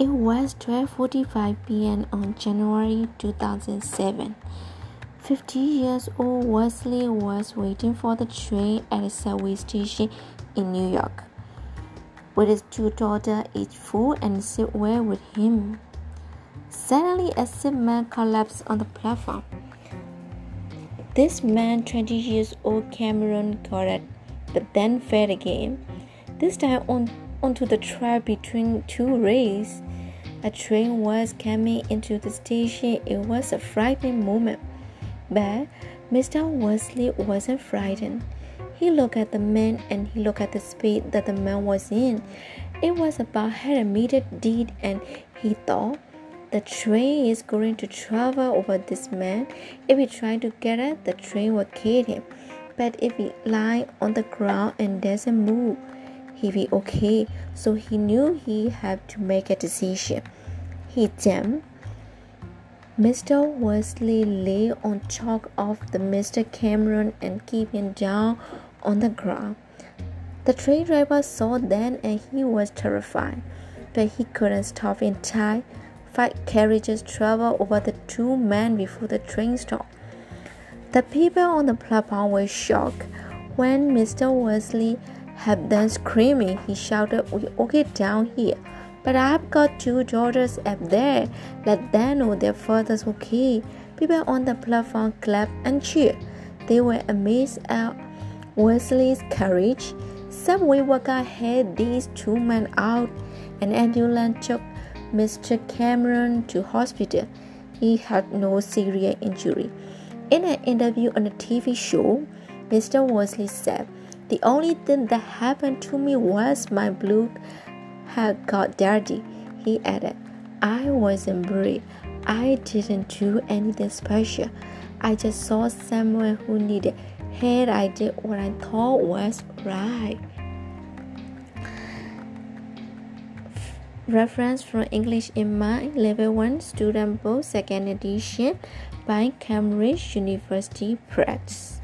It was 12:45 p.m. on January 2007. 50 years old Wesley was waiting for the train at a subway station in New York. With his two daughters, each full and were with him. Suddenly, a sick man collapsed on the platform. This man, 20 years old, Cameron, got it, but then fell again. This time on onto the track between two rails. A train was coming into the station. It was a frightening moment. But Mr. Wesley wasn't frightened. He looked at the man and he looked at the speed that the man was in. It was about a meter deep, and he thought, the train is going to travel over this man. If he tried to get it, the train will kill him. But if he lie on the ground and doesn't move, he be okay, so he knew he had to make a decision. He jumped. Mr. Wesley lay on top of the Mr. Cameron and keep him down on the ground. The train driver saw that and he was terrified, but he couldn't stop in time. Five carriages traveled over the two men before the train stopped. The people on the platform were shocked when Mr. Wesley had done screaming, he shouted, We get down here. But I've got two daughters up there. Let them know their father's okay. People on the platform clapped and cheered. They were amazed at Wesley's courage. Subway worker had these two men out. An ambulance took Mr. Cameron to hospital. He had no serious injury. In an interview on a TV show, Mr. Wesley said, the only thing that happened to me was my blue had got dirty, he added. I wasn't brave. I didn't do anything special. I just saw someone who needed help. I did what I thought was right. Reference from English in Mind, Level 1 Student Book, Second Edition by Cambridge University Press.